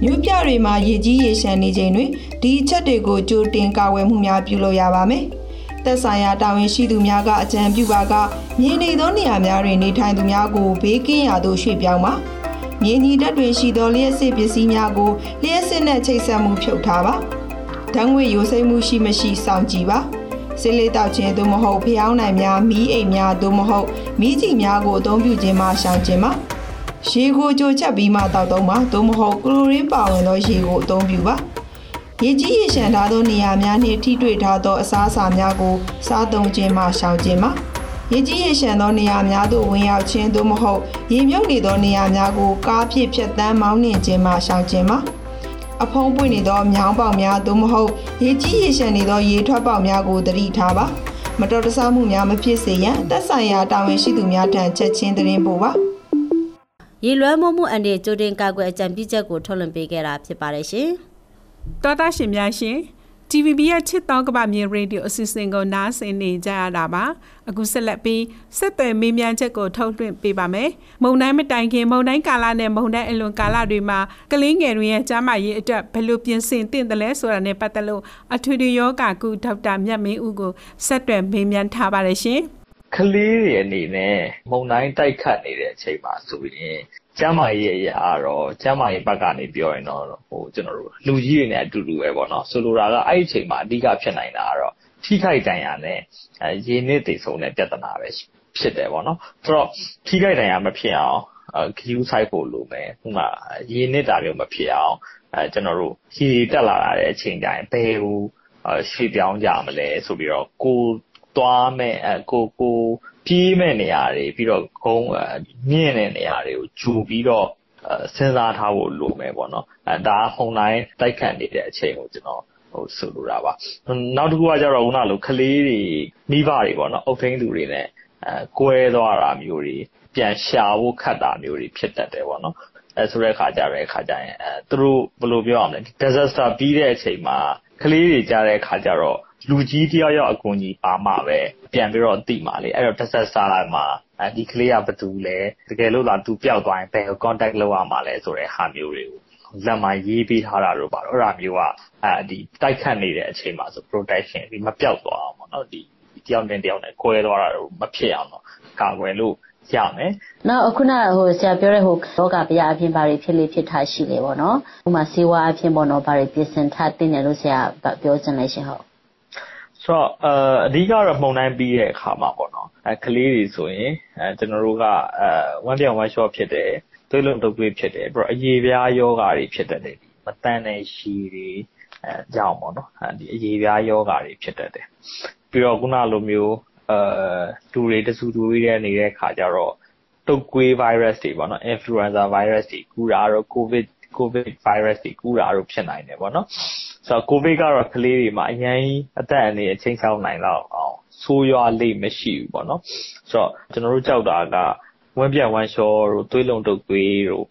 S10: မြို့ပြတွေမှာရေကြီးရေရှမ်းနေချိန်တွင်ဒီအချက်တွေကိုကြိုတင်ကာကွယ်မှုများပြုလုပ်ရပါမယ်။သက်ဆိုင်ရာတာဝန်ရှိသူများကအကြံပြုပါကမြေနေသောနေရာများတွင်နေထိုင်သူများကိုဘေးကင်းရာသို့ရွှေ့ပြောင်းပါ။ မြေညီတက်တွင်ရှိသောလျှက်စစ်ပစ္စည်းများကိုလျှက်စစ်နဲ့ချိတ်ဆက်မှုဖြုတ်ထားပါ။ဓာတ်ငွေရိုစိမ့်မှုရှိမရှိစောင့်ကြည့်ပါ။စစ်လေးတောက်ခြင်းသို့မဟုတ်ဖျောင်းနိုင်များမီးအိမ်များသို့မဟုတ်မီးကြည်များကိုအသုံးပြုခြင်းမှရှောင်ခြင်းပါ။ရေကိုကြိုချက်ပြီးမှတောက်သုံးပါသို့မဟုတ်ကလိုရင်းပါဝင်သောရေကိုအသုံးပြုပါ။ရေကြီးရေရှမ်းထားသောနေရာများနှင့်ထိတွေ့ထားသောအစားအစာများကိုစားသုံးခြင်းမှရှောင်ခြင်းပါ။ ရေကြီးရေရှမ်းသောနေရာများသို့ဝင်ရောက်ခြင်းသို့မဟုတ်ရေမြုပ်နေသောနေရာများကိုကားဖြင့်ဖြတ်တန်းမောင်းနှင်ခြင်းမှရှောင်ခြင်းပါအဖုံးပွင့်နေသောမြောင်းပေါက်များသို့မဟုတ်ရေကြီးရေရှမ်းနေသောရေထွက်ပေါက်များကိုသတိထားပါမတော်တဆမှုများမဖြစ်စေရန်သက်ဆိုင်ရာတာဝန်ရှိသူများထံချက်ချင်းသတင်းပို့ပါ
S1: ရေလွှမ်းမိုးမှုအန်ဒီကြိုတင်ကာကွယ်အကြံပြုချက်ကိုထုတ်လွှင့်ပေးခဲ့တာဖြစ်ပါတယ်ရှင်
S2: တော်တာရှင်များရှင် TVB ရဲ့ချစ်တော်ကပမြေရေဒီယိုအစီအစဉ်ကိုနားဆင်နေကြရတာပါအခုဆက်လက်ပြီးဆက်သွယ်မေးမြန်းချက်ကိုထုတ်လွှင့်ပေးပါမယ်မုံတိုင်းမတိုင်ခင်မုံတိုင်းကာလနဲ့မုံတိုင်းအလွန်ကာလတွေမှာကလေးငယ်တွေရဲ့ကြားမရေးအတွက်ဘယ်လိုပြင်ဆင်သင့်တယ်လဲဆိုတာနဲ့ပတ်သက်လို့အထွေထွေယောဂကုဒေါက်တာမြတ်မင်းဦးကိုဆက်သွယ်မေးမြန်းထားပါတယ်ရှင်
S3: ကလေးတွေအနေနဲ့မုံတိုင်းတိုက်ခတ်နေတဲ့အချိန်မှာဆိုရင် ကျန်းမာရေးအရာတော့ကျန်းမာရေးဘက်ကနေပြောရင်တော့ဟိုကျွန်တော်တို့လူကြီးတွေနဲ့အတူတူပဲပေါ့နော်ဆိုလိုတာကအဲ့ဒီအချိန်မှာအဓိကဖြစ်နိုင်တာကတော့ထိခိုက်ဒဏ်ရာနဲ့ရေနစ်တည်ဆုံးတဲ့ပြဿနာပဲဖြစ်တယ်ပေါ့နော်ဆိုတော့ထိခိုက်ဒဏ်ရာမဖြစ်အောင်ခယူးဆိုင်ဖို့လိုမယ်ဥမာရေနစ်တာမျိုးမဖြစ်အောင်အဲကျွန်တော်တို့ရေတက်လာတဲ့အချိန်တိုင်းဘယ်ဟိုရှေ့ပြောင်းကြမလဲဆိုပြီးတော့ကိုသွားမဲ့အဲကိုကို ပြေးမဲ့နေရာတွေပြီးတော့ကုန်းမြင့်တဲ့နေရာတွေကိုဂျူပြီးတော့စဉ်းစားထားဖို့လိုမယ်ပေါ့နော်အဲဒါဟုန်တိုင်းတိုက်ခတ်နေတဲ့အချိန်ကိုကျွန်တော်ဟိုဆိုလိုတာပါနောက်တစ်ခုကကျတော့ခုနလိုကလေးတွေမိဘတွေပေါ့နော်အုပ်ထိန်းသူတွေနဲ့အဲကွဲသွားတာမျိုးတွေပြန်ရှာဖို့ခတ်တာမျိုးတွေဖြစ်တတ်တယ်ပေါ့နော်အဲဆိုတဲ့အခါကျတော့အခါကျရင်အဲသူတို့ဘယ်လိုပြောရမလဲ disaster ပြီးတဲ့အချိန်မှာကလေးတွေကြားတဲ့အခါကျတော့ လူကြီးတယောက်ယောက်အကူအညီပါမှပဲပြန်ပြီးတော့သိမှာလေအဲ့တော့ disaster မှာဒီကလေးကဘယ်သူလဲတကယ်လို့သာသူပျောက်သွားရင်ဘယ်ကို contact လုပ်ရမှာလဲဆိုတဲ့ဟာမျိုးတွေကိုလက်မှာရေးပေးထားတာတို့ပါတော့အဲ့ဒါမျိုးကအဲဒီတိုက်ခတ်နေတဲ့အချိန်မှာဆို protection ဒီမပျောက်သွားအောင်ပေါ့နော်ဒီတယောက်နဲ့တယောက်နဲ့ကွဲသွားတာတို့မဖြစ်အောင်တော့ကာကွယ်လို့ရမယ်။
S7: နောက်ခုနဟိုဆရာပြောတဲ့ဟိုလောကပြအဖြစ်ဘာတွေဖြစ်လေဖြစ်ထားရှိလေပေါ့နော်။ဥပမာစေဝါအဖြစ်ပေါ့နော်ဘာတွေပြင်ဆင်ထားတင်တယ်လို့ဆရာပြောချင်လိုက်ရှင်ဟုတ်
S3: ဆိုတော့အအဓိကတော့မှုန်တိုင်းပြီးတဲ့အခါမှာပေါ့နော်အဲကလေးတွေဆိုရင်အဲကျွန်တော်တို့ကအဲဝမ်းပြောင်ဝမ်းလျှော့ဖြစ်တယ်သွေးလွန်တုပ်ကွေးဖြစ်တယ်ပြီးတော့အရေပြားယောဂါတွေဖြစ်တတ်တယ်မတန်တဲ့ရှည်တွေအဲကြောင့်ပေါ့နော်အဲဒီအရေပြားယောဂါတွေဖြစ်တတ်တယ်ပြီးတော့ခုနလိုမျိုးအဲဒူတွေတဆူဒူတွေနေတဲ့ခါကျတော့တုပ်ကွေး virus တွေပေါ့နော် influenza virus တွေကူတာတော့ covid covid virus တွေကူတာတော့ဖြစ်နိုင်တယ်ပေါ့နော်ဆိုတော့ covid ကတော့ကလေးတွေမှာအရင်အသက်အန္တရာယ်ချိန်ချောင်းနိုင်တော့အောင်ဆိုးရွားလိမ့်မရှိဘူးပေါ့နော်ဆိုတော့ကျွန်တော်တို့ကြောက်တာကဝမ်းပြတ်ဝမ်းလျှောတို့သွေးလုံတုပ်ကွေးတို့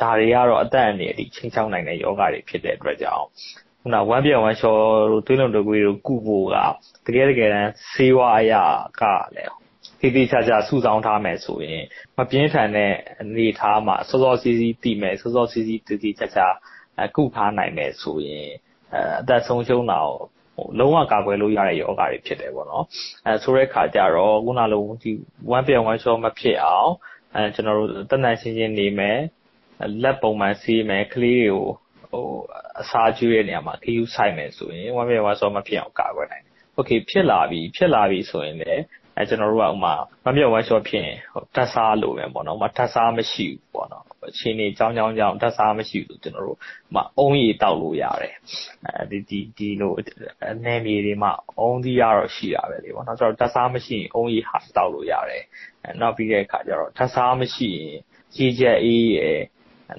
S3: ဒါတွေကတော့အသက်အန္တရာယ်ဒီချိန်ချောင်းနိုင်တဲ့ယောဂတွေဖြစ်တဲ့အတွက်ကြောင့်ခုနဝမ်းပြတ်ဝမ်းလျှောတို့သွေးလုံတုပ်ကွေးတို့ကုဖို့ကတကယ်တကယ်တမ်းဆေးဝါးအရာကလည်း သေသေးချာချာစုဆောင်းထားမယ်ဆိုရင်မပြင်းထန်တဲ့အနေအထားမှာစောစောစီးစီးတည်မယ်စောစောစီးစီးတည်တည်ချာချာကုထားနိုင်မယ်ဆိုရင်အသက်ဆုံးရှုံးတာကိုဟိုလုံးဝကာကွယ်လို့ရတဲ့ယောဂါတွေဖြစ်တယ်ပေါ့နော်အဲဆိုတဲ့ခါကျတော့ခုနလိုဒီ1 pill 1 shot မဖြစ်အောင်အဲကျွန်တော်တို့တန်တန်ရှင်းရှင်းနေမယ်လက်ပုံမှန်စီးမယ်ကလေးတွေကိုဟိုအစာကျွေးတဲ့နေရာမှာ KU ဆိုင်မယ်ဆိုရင်1 pill 1 shot မဖြစ်အောင်ကာကွယ်နိုင် okay ဖြစ်လာပြီဖြစ်လာပြီဆိုရင်လည်း အဲကျွန်တော်တို့ကဥမာမမြောက်ဝမ်းလျှော့ဖြစ်ရင်ဟိုတက်စားလို့ပဲပေါ့နော်ဥမာတက်စားမရှိဘူးပေါ့နော်အခြေအနေကြောင်းကြောင်းကြောင်းတက်စားမရှိဘူးကျွန်တော်တို့ဥမာအုံးရည်တောက်လို့ရတယ်အဲဒီဒီဒီလိုအနေမြေတွေမှာအုံးသီးရတော့ရှိတာပဲလေပေါ့နော်ဆိုတော့တက်စားမရှိရင်အုံးရည်ဟာတောက်လို့ရတယ်အဲနောက်ပြီးတဲ့အခါကျတော့တက်စားမရှိရင်ကြီးချက်အေးရယ်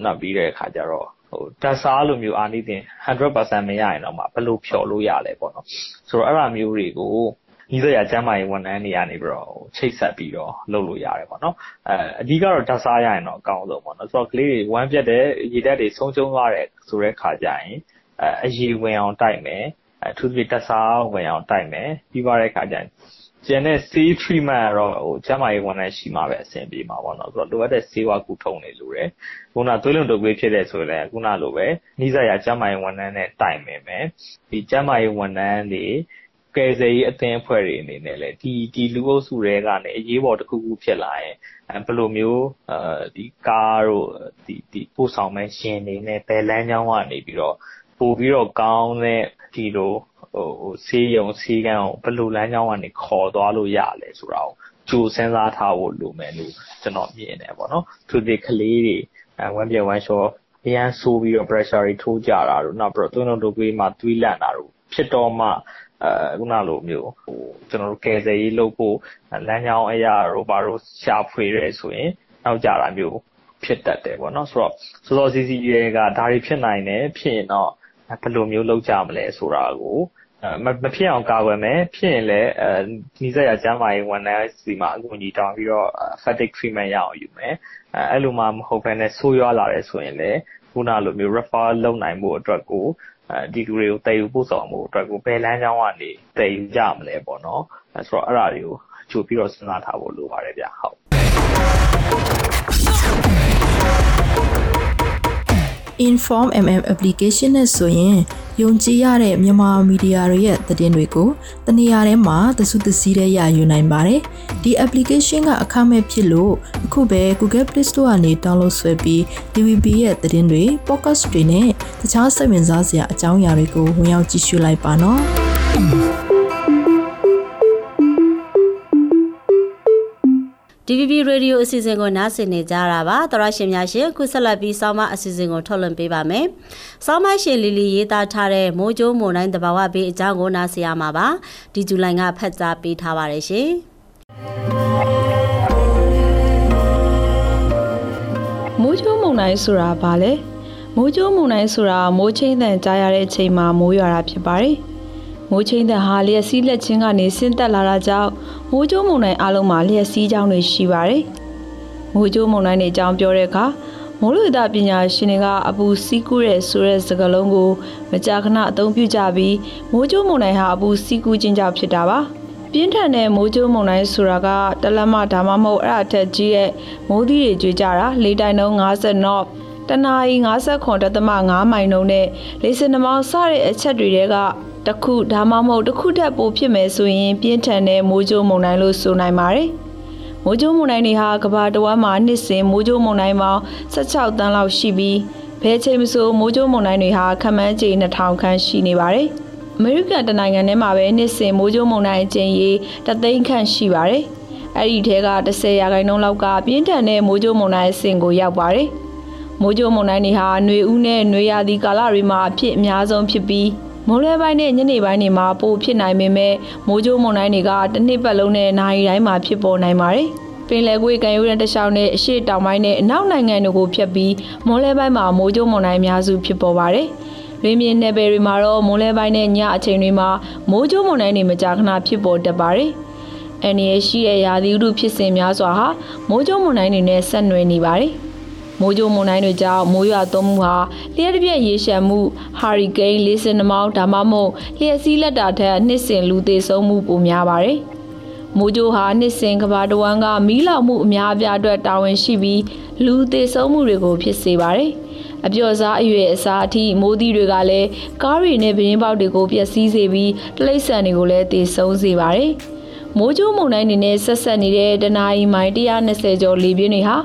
S3: နောက်ပြီးတဲ့အခါကျတော့ဟိုတက်စားလိုမျိုးအာနိသင်100%မရရင်တော့မှဘယ်လိုဖြော်လို့ရလဲပေါ့နော်ဆိုတော့အဲ့လိုမျိုးတွေကို ဤသက်ရကျမ်းမာရေးဝန်ထမ်းတွေကနေပြီးတော့ချိတ်ဆက်ပြီးတော့လုပ်လို့ရတယ်ပေါ့နော်အဲအဓိကတော့ဓာတ်စားရရင်တော့အကောင်းဆုံးပေါ့နော်ဆိုတော့ကလေးတွေဝမ်းပြတ်တဲ့ရေဓာတ်တွေဆုံးရှုံးသွားတဲ့ဆိုတဲ့ခါကျရင်အဲအရေဝင်အောင်တိုက်မယ်အဲသူတို့ဓာတ်စားဝင်အောင်တိုက်မယ်ပြီးသွားတဲ့ခါကျရင်ကျန်တဲ့ C treatment ကတော့ဟိုကျန်းမာရေးဝန်ထမ်းရှိမှပဲအဆင်ပြေမှာပေါ့နော်ဆိုတော့လိုအပ်တဲ့ဆေးဝါးကူထုံနေလို့ရတယ်ခုနသွေးလွန်တုပ်ကွေးဖြစ်တဲ့ဆိုရင်လည်းခုနလိုပဲနှိစက်ရကျန်းမာရေးဝန်ထမ်းနဲ့တိုင်မယ်မယ်ဒီကျန်းမာရေးဝန်ထမ်းတွေ ကယ်ဆယ်ရေးအသင်းအဖွဲ့တွေအနေနဲ့လည်းဒီဒီလူအုပ်စုတွေကနေအရေးပေါ်တစ်ခုခုဖြစ်လာရင်ဘယ်လိုမျိုးအဲဒီကားတို့ဒီဒီပို့ဆောင်မဲ့ရှင်တွေနဲ့ဘယ်လမ်းကြောင်းကနေပြီးတော့ပို့ပြီးတော့ကောင်းတဲ့ဒီလိုဟိုဆေးရုံဆေးကန်းကိုဘယ်လိုလမ်းကြောင်းကနေခေါ်သွားလို့ရလဲဆိုတာကိုကြိုစဉ်းစားထားဖို့လိုမယ်လို့ကျွန်တော်မြင်တယ်ပေါ့နော်သူဒီကလေးတွေဝမ်းပြဝမ်းလျှောအရန်ဆိုးပြီးတော့ pressure တွေထိုးကြတာတို့နောက်ပြီးတော့သွေးလုံးတို့ကွေးမှာသွေးလန့်တာတို့ဖြစ်တော့မှ အဲခုနလိုမျိုးဟိုကျွန်တော်တို့ကယ်ဆယ်ရေးလုပ်ဖို့လမ်းကြောင်းအရာတို့ဘာလို့ရှာဖွေရဲဆိုရင်နောက်ကြတာမျိုးဖြစ်တတ်တယ်ပေါ့နော်ဆိုတော့စောစောစီစီရဲကဒါတွေဖြစ်နိုင်တယ်ဖြစ်ရင်တော့ဘယ်လိုမျိုးလုပ်ကြမလဲဆိုတာကိုမဖြစ်အောင်ကာကွယ်မယ်ဖြစ်ရင်လည်းအဲနီးစပ်ရကျန်းမာရေးဝန်ထမ်းစီမှာအကူအညီတောင်းပြီးတော့ fatigue treatment ရအောင်ယူမယ်အဲအဲ့လိုမှမဟုတ်ဘဲနဲ့ဆိုးရွားလာတယ်ဆိုရင်လည်းခုနလိုမျိုး refer လုပ်နိုင်ဖို့အတွက်ကိုအဲ ဒီလူတွေကိုတည်ယူပို့ဆောင်မှုအတွက်ကိုဘယ်လမ်းကြောင်းကနေတည်ယူကြမလဲပေါ့နော်အဲဆိုတော့အဲ့ဒါတွေကိုကြိုပြီးတော့စဉ်းစားထားဖို့လိုပါတယ်ဗျဟုတ်
S11: Inform MM application နဲ့ဆိုရင်ယုံကြည်ရတဲ့မြန်မာမီဒီယာတွေရဲ့သတင်းတွေကိုတနေရာထဲမှာသစုသစည်းတဲ့ရယူနိုင်ပါတယ်။ဒီ application ကအခမဲ့ဖြစ်လို့အခုပဲ Google Play Store ကနေ download ဆွဲပြီး TVB ရဲ့သတင်းတွေ podcast တွေနဲ့တခြားစိတ်ဝင်စားစရာအကြောင်းအရာတွေကိုဝင်ရောက်ကြည့်ရှုလိုက်ပါနော်။
S1: DVB Radio အစီအစဉ်ကိုနားဆင်နေကြတာပါသရရှင်များရှင်ခုဆက်လက်ပြီးဆောင်းမအစီအစဉ်ကိုထုတ်လွှင့်ပေးပါမယ်ဆောင်းမရှင်လီလီရေးသားထားတဲ့မိုးကြိုးမုန်တိုင်းတဘာဝဘေးအကြောင်းကိုနားဆင်ရမှာပါဒီဇူလိုင်ကဖတ်ကြားပေးထားပါတယ်ရှင်
S4: မိုးကြိုးမုန်တိုင်းဆိုတာဘာလဲမိုးကြိုးမုန်တိုင်းဆိုတာမိုးချင်းတန်ကြားရတဲ့ချိန်မှာမိုးရွာတာဖြစ်ပါတယ် မိုးချင်းတဲ့ဟာလျက်စီးလက်ချင်းကနေဆင်းသက်လာတာကြောင့်မိုးကြိုးမုန်တိုင်းအလုံးမှာလျက်စီးကြောင်းတွေရှိပါတယ်။မိုးကြိုးမုန်တိုင်းတွေအကြောင်းပြောတဲ့အခါမိုးလေဝသပညာရှင်တွေကအပူစီးကူးတဲ့ဆိုတဲ့စကားလုံးကိုမကြာခဏအသုံးပြုကြပြီးမိုးကြိုးမုန်တိုင်းဟာအပူစီးကူးခြင်းကြောင့်ဖြစ်တာပါ။ပြင်းထန်တဲ့မိုးကြိုးမုန်တိုင်းဆိုတာကတလက်မဒါမှမဟုတ်အဲ့အထက်ကြီးရဲ့မိုးသီးတွေကျွေးကြတာလေတိုင်နှုန်း50 knot တနာရီ59.5မိုင်နှုန်းနဲ့လေစင်နှမောင်းစတဲ့အချက်တွေက တစ်ခုဒါမှမဟုတ်တစ်ခုထက်ပိုဖြစ်မယ်ဆိုရင်ပြင်းထန်တဲ့မိုးကြိုးမုန်တိုင်းလို့ဆိုနိုင်ပါတယ်။မိုးကြိုးမုန်တိုင်းတွေဟာကမ္ဘာတစ်ဝန်းမှာနှစ်စဉ်မိုးကြိုးမုန်တိုင်းပေါင်း16တန်းလောက်ရှိပြီးဘယ်ချိန်မဆိုမိုးကြိုးမုန်တိုင်းတွေဟာခမန်းကျိ2000ခန့်ရှိနေပါတယ်။အမေရိကန်တနိုင်ငံထဲမှာပဲနှစ်စဉ်မိုးကြိုးမုန်တိုင်းအကျဉ်းရေတသိန်းခန့်ရှိပါတယ်။အဲ့ဒီထဲက10ရာခိုင်နှုန်းလောက်ကပြင်းထန်တဲ့မိုးကြိုးမုန်တိုင်းအဆင့်ကိုရောက်ပါတယ်။မိုးကြိုးမုန်တိုင်းတွေဟာຫນွေဦးနဲ့ຫນွေရာသီကာလတွေမှာအဖြစ်အများဆုံးဖြစ်ပြီး မိုးလဲပိုင်းနဲ့ညနေပိုင်းတွေမှာပိုဖြစ်နိုင်ပေမဲ့မိုးကြိုးမုန်တိုင်းတွေကတစ်နှစ်ပတ်လုံးနဲ့နာရီတိုင်းမှာဖြစ်ပေါ်နိုင်ပါတယ်။ပင်လယ်ကွေ့ကံရိုးတဲ့တခြားနဲ့အရှေ့တောင်ပိုင်းနဲ့အနောက်နိုင်ငံတို့ကိုဖြတ်ပြီးမိုးလဲပိုင်းမှာမိုးကြိုးမုန်တိုင်းအများစုဖြစ်ပေါ်ပါတယ်။ရင်းမြစ်နယ်ပယ်တွေမှာတော့မိုးလဲပိုင်းနဲ့ညအချိန်တွေမှာမိုးကြိုးမုန်တိုင်းတွေမကြာခဏဖြစ်ပေါ်တတ်ပါတယ်။အန်ရီရှိတဲ့ရာသီဥတုဖြစ်စဉ်များစွာဟာမိုးကြိုးမုန်တိုင်းတွေနဲ့ဆက်နွယ်နေပါတယ်။ မိုးကြိုးမုန်တိုင်းတွေကြောင့်မိုးရွာသွန်းမှုဟာလျှက်တစ်ပြက်ရေရှမ်းမှုဟာရီကိန်းလေးစင်နှမောင်းဒါမှမဟုတ်လျှက်စီးလက်တာထက်နှစ်စဉ်လူသေးဆုံးမှုပိုများပါတယ်။မိုးကြိုးဟာနှစ်စဉ်ကဘာတဝမ်းကမီးလောင်မှုအများအပြားအတွက်တာဝန်ရှိပြီးလူသေးဆုံးမှုတွေကိုဖြစ်စေပါတယ်။အပြော့စားအရွယ်အစားအထိမိုးသီးတွေကလည်းကားတွေနဲ့ပင်းပေါက်တွေကိုပျက်စီးစေပြီးတလိမ့်ဆန်တွေကိုလည်းသေဆုံးစေပါတယ်။မိုးကြိုးမုန်တိုင်းတွေနဲ့ဆက်ဆက်နေတဲ့တနအီမိုင်120ကျော်လေပြင်းတွေဟာ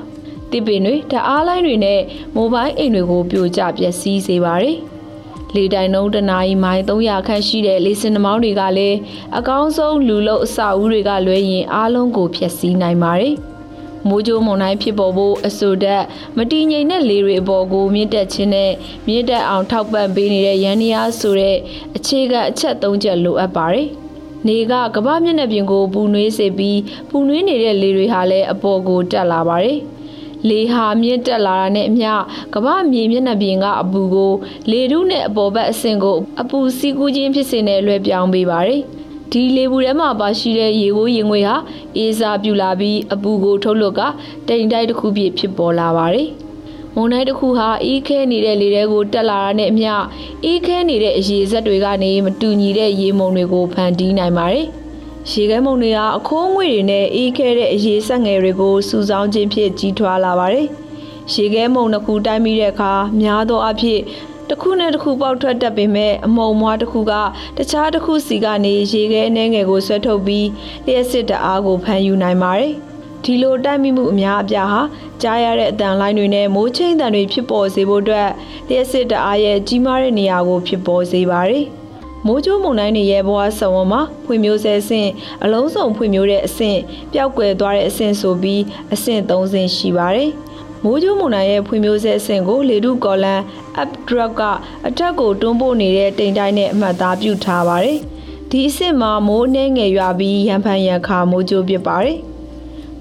S4: တစ်ပင်တွေဓာတ်အားလိုင်းတွေနဲ့မိုဘိုင်းအိမ်တွေကိုပြိုကျပျက်စီးစေပါတယ်။လေတိုင်နှုံးတနာရီမိုင်300ခန့်ရှိတဲ့လေစင်နှမောင်းတွေကလည်းအကောင်းဆုံးလူလို့အစာဦးတွေကလွဲရင်အားလုံးကိုဖျက်ဆီးနိုင်ပါတယ်။မိုးကြိုးမုန်တိုင်းဖြစ်ပေါ်ဖို့အဆိုတက်မတည်ငြိမ်တဲ့လေတွေအပေါ်ကိုမြင့်တက်ခြင်းနဲ့မြင့်တက်အောင်ထောက်ပံ့ပေးနေတဲ့ရန်နီယာဆိုတဲ့အခြေခံအချက်၃ချက်လိုအပ်ပါတယ်။နေကကမ္ဘာမျက်နှာပြင်ကိုပူနွေးစေပြီးပူနွေးနေတဲ့လေတွေဟာလည်းအပေါ်ကိုတက်လာပါတယ်။ လေဟာမြင့်တက်လာတာနဲ့အမျှကမ္ဘာမြေမျက်နှာပြင်ကအပူကိုလေထုနဲ့အပေါ်ဘက်အဆင့်ကိုအပူစီးကူးခြင်းဖြစ်စေနဲ့လွှဲပြောင်းပေးပါတယ်။ဒီလေပူထဲမှာပါရှိတဲ့ရေကိုရင်ငွေဟာအေးစားပြူလာပြီးအပူကိုထုတ်လွတ်ကတိမ်တိုက်တစ်ခုဖြစ်ဖြစ်ပေါ်လာပါတယ်။မုန်တိုင်းတစ်ခုဟာအေးခဲနေတဲ့လေတွေကိုတက်လာတာနဲ့အမျှအေးခဲနေတဲ့အရေစက်တွေကနေမတူညီတဲ့ရေမုန်တွေကိုဖန်တီးနိုင်ပါတယ်။ ရေခဲမုံတွေကအခိုးငွေတွေနဲ့အေးခဲတဲ့အရေးဆက်ငယ်တွေကိုစူဆောင်းခြင်းဖြင့်ကြီးထွားလာပါတယ်။ရေခဲမုံတစ်ခုတိုင်းပြီးတဲ့အခါများသောအားဖြင့်တစ်ခုနဲ့တစ်ခုပေါက်ထွက်တတ်ပေမဲ့အမုံမွားတစ်ခုကတခြားတစ်ခုစီကနေရေခဲအနှဲငယ်ကိုဆွဲထုတ်ပြီးလျှက်စစ်တအားကိုဖန်ယူနိုင်ပါတယ်။ဒီလိုတိုက်မိမှုအများအပြားဟာကြားရတဲ့အတန်လိုင်းတွေနဲ့မိုးချင်းတန်တွေဖြစ်ပေါ်စေဖို့အတွက်လျှက်စစ်တအားရဲ့ကြီးမားတဲ့နေရာကိုဖြစ်ပေါ်စေပါတယ်။ မိုးကြိုးမုန်တိုင်းတွေရဲ့ဘဝဆဝံမှာဖွံ့ဖြိုးဆဲအဆင့်အလုံးစုံဖွံ့ဖြိုးတဲ့အဆင့်ပျောက်ကွယ်သွားတဲ့အဆင့်ဆိုပြီးအဆင့်၃ဆင့်ရှိပါတယ်။မိုးကြိုးမုန်တိုင်းရဲ့ဖွံ့ဖြိုးဆဲအဆင့်ကိုလေထုကော်လန် up drop ကအထက်ကိုတွန်းပို့နေတဲ့တိမ်တိုင်းနဲ့အမှတ်သားပြုထားပါတယ်။ဒီအဆင့်မှာမိုးနှဲငယ်ရွာပြီးရံဖန်ရံခါမိုးကြိုးဖြစ်ပါတယ်။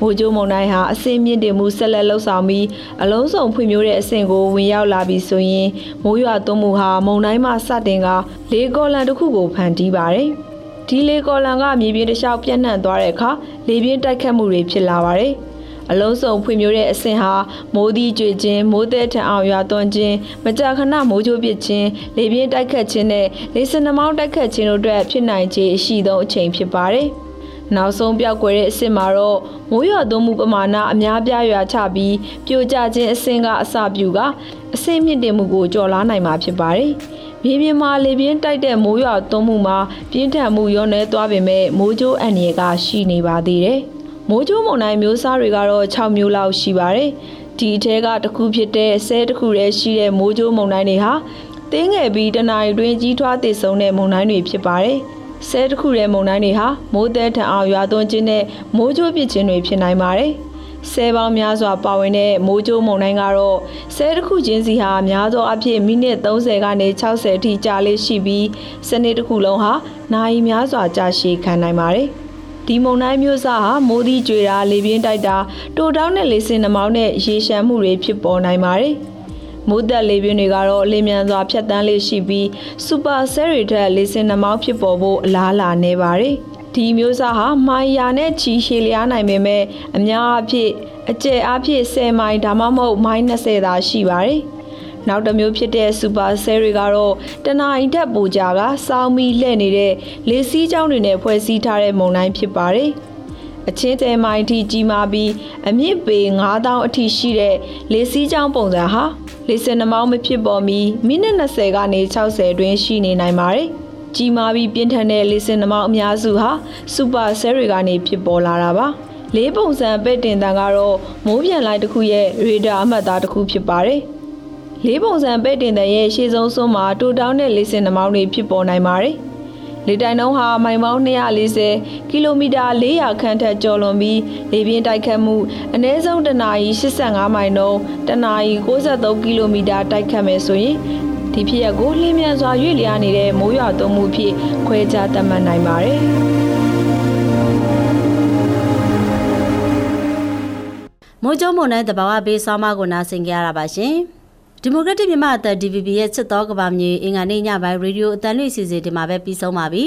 S4: မိုးကြိုးမုန်တိုင်းဟာအဆင့်မြင့်တင်မှုဆက်လက်လှုပ်ဆောင်ပြီးအလုံးစုံဖွံ့ဖြိုးတဲ့အဆင့်ကိုဝင်ရောက်လာပြီးဆိုရင်မိုးရွာသွန်းမှုဟာမုန်တိုင်းမှစတင်ကလေကော်လန်တစ်ခုကိုဖန်တီးပါတယ်။ဒီလေကော်လန်ကမြေပြင်တစ်လျှောက်ပြန့်နှံ့သွားတဲ့အခါလေပြင်းတိုက်ခတ်မှုတွေဖြစ်လာပါတယ်။အလုံးစုံဖွံ့ဖြိုးတဲ့အဆင့်ဟာမိုးသီးကြွေခြင်းမိုးသည်ထံအောင်ရွာသွန်းခြင်းမကြာခဏမိုးကြိုးပစ်ခြင်းလေပြင်းတိုက်ခတ်ခြင်းနဲ့လေစနမောင်းတိုက်ခတ်ခြင်းတို့အတွက်ဖြစ်နိုင်ခြေအရှိဆုံးအချိန်ဖြစ်ပါတယ်။ နောက်ဆုံးပြောက်ကွယ်တဲ့အဆင့်မှာတော့မိုးရွာသွန်းမှုပမာဏအများပြားရွာချပြီးပြိုကျခြင်းအဆင့်ကအစပြုကအဆင့်မြင့်တင်မှုကိုကျော်လာနိုင်မှာဖြစ်ပါတယ်။မြေပြင်မှာလေပြင်းတိုက်တဲ့မိုးရွာသွန်းမှုမှာပြင်းထန်မှုရောနေသွားပေမဲ့မိုးကြိုးအန်ရကရှိနေပါသေးတယ်။မိုးကြိုးမုန်တိုင်းမျိုးစားတွေကတော့6မျိုးလောက်ရှိပါတယ်။ဒီအထဲကတစ်ခုဖြစ်တဲ့ဆဲတစ်ခုတည်းရှိတဲ့မိုးကြိုးမုန်တိုင်းတွေဟာတင်းငယ်ပြီးတနအီတွင်ကြီးထွားတည်ဆုံတဲ့မုန်တိုင်းတွေဖြစ်ပါတယ်။ ဆဲတစ်ခုရဲ့မုန်တိုင်းတွေဟာမိုးသည်ထံအောင်ရွာသွန်းခြင်းနဲ့မိုးကြိုးပစ်ခြင်းတွေဖြစ်နိုင်ပါတယ်။ဆဲပေါင်းများစွာပါဝင်တဲ့မိုးကြိုးမုန်တိုင်းကတော့ဆဲတစ်ခုချင်းစီဟာများသောအားဖြင့်မိနစ်30ကနေ60အထိကြာလေးရှိပြီးစနစ်တစ်ခုလုံးဟာနာရီများစွာကြာရှည်ခံနိုင်ပါတယ်။ဒီမုန်တိုင်းမျိုးစားဟာမိုးသီးကြွေတာလေပြင်းတိုက်တာတိုတောင်းတဲ့လေစင်နှမောင်းနဲ့ရေရှမ်းမှုတွေဖြစ်ပေါ်နိုင်ပါတယ်။ မိုးသက်လေပြင်းတွေကတော့လေမြန်စွာဖြတ်တန်းလေးရှိပြီးစူပါဆဲရီထက်လေစင်နှမောင်းဖြစ်ပေါ်ဖို့အလားအလာနေပါတယ်။ဒီမျိုးစားဟာမိုင်ယာနဲ့ချီရှည်လျားနိုင်ပေမဲ့အများအားဖြင့်အကျယ်အားဖြင့်10မိုင်ဒါမှမဟုတ်မိုင်20သာရှိပါတယ်။နောက်တစ်မျိုးဖြစ်တဲ့စူပါဆဲတွေကတော့တနအီတက်ပူကြကစောင်းမီလှဲ့နေတဲ့လေစီးကြောင်းတွေနဲ့ဖွဲ့စည်းထားတဲ့မုန်တိုင်းဖြစ်ပါတယ်။ အချင်းတဲမိုင်အထိကြီးမားပြီးအမြင့်ပေ9000အထိရှိတဲ့လေစီးကြောင်းပုံစံဟာလေဆင်နှမောင်းမဖြစ်ပေါ်မီမိနစ်20ကနေ60အတွင်းရှိနေနိုင်ပါတယ်။ကြီးမားပြီးပြင်းထန်တဲ့လေဆင်နှမောင်းအများစုဟာစူပါဆဲတွေကနေဖြစ်ပေါ်လာတာပါ။လေးပုံစံပဲ့တင်တန်ကတော့မိုးပြန်လိုက်တစ်ခုရဲ့ရေဒါအမှတ်သားတစ်ခုဖြစ်ပါတယ်။လေးပုံစံပဲ့တင်တန်ရဲ့ရှေ့ဆုံးစွန်းမှာတူတောင်းတဲ့လေဆင်နှမောင်းတွေဖြစ်ပေါ်နိုင်ပါတယ်။ လေတိုင်နှုန်းဟာမိုင်ပေါင်း240ကီလိုမီတာ400ခန့်ထက်ကျော်လွန်ပြီးလေပြင်းတိုက်ခတ်မှုအနည်းဆုံးတနာရီ85မိုင်နှုန်းတနာရီ63ကီလိုမီတာတိုက်ခတ်မယ်ဆိုရင်ဒီဖြစ်ရပ်ကိုလင်းမြန်စွာရွေ့လျားနေတဲ့မိုးရွာသွန်းမှုဖြစ်ခွဲခြားသတ်မှတ်နိုင်ပါတယ်။
S1: မိုးကြိုးမုန်တိုင်းတဘာဝဘေးဆောင်းမကိုနားဆင်ကြရတာပါရှင်။ ဒီမိုကရက်တစ်မြန်မာအသံ DVB ရဲ့ချစ်တော်ကဘာမြေအင်္ဂါနေ့ညပိုင်းရေဒီယိုအသံလွှင့်စီစဉ်ဒီမှာပဲပြီးဆုံးပါပြီ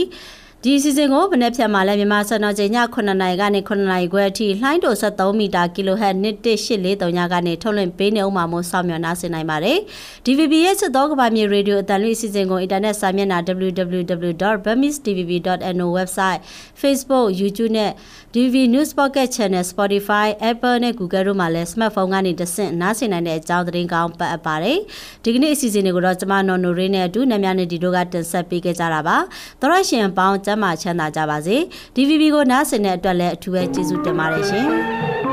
S1: ဒီစီစဉ်ကိုဗနက်ဖြန်မှာလည်းမြန်မာစံတော်ချိန်ည9နာရီကနေ9နာရီခွဲအထိလှိုင်းတို73မီတာ kHz 11843ညကနေထုတ်လွှင့်ပေးနေအောင်မှာမို့စောင့်မျှော်နားဆင်နိုင်ပါတယ်။ DVB ရဲ့စစ်တော်ကဘာမြေရေဒီယိုအတန်လွှင့်စီစဉ်ကိုအင်တာနက်စာမျက်နှာ www.bamistvb.no website Facebook YouTube နဲ့ DVB News Pocket Channel Spotify Apple နဲ့ Google တို့မှာလည်း smartphone ကနေတဆင့်နားဆင်နိုင်တဲ့အကြောင်းသတင်းကောင်းပတ်အပ်ပါတယ်။ဒီကနေ့အစီအစဉ်တွေကိုတော့ကျမနော်နိုရင်းနဲ့အတူနမြနဲ့ဒီတို့ကတင်ဆက်ပေးခဲ့ကြတာပါ။သောရရှင်ပေါင်းကျမ်းမာချမ်းသာကြပါစေ။ DVB ကိုနားဆင်တဲ့အတွက်လည်းအထူးပဲကျေးဇူးတင်ပါတယ်ရှင်။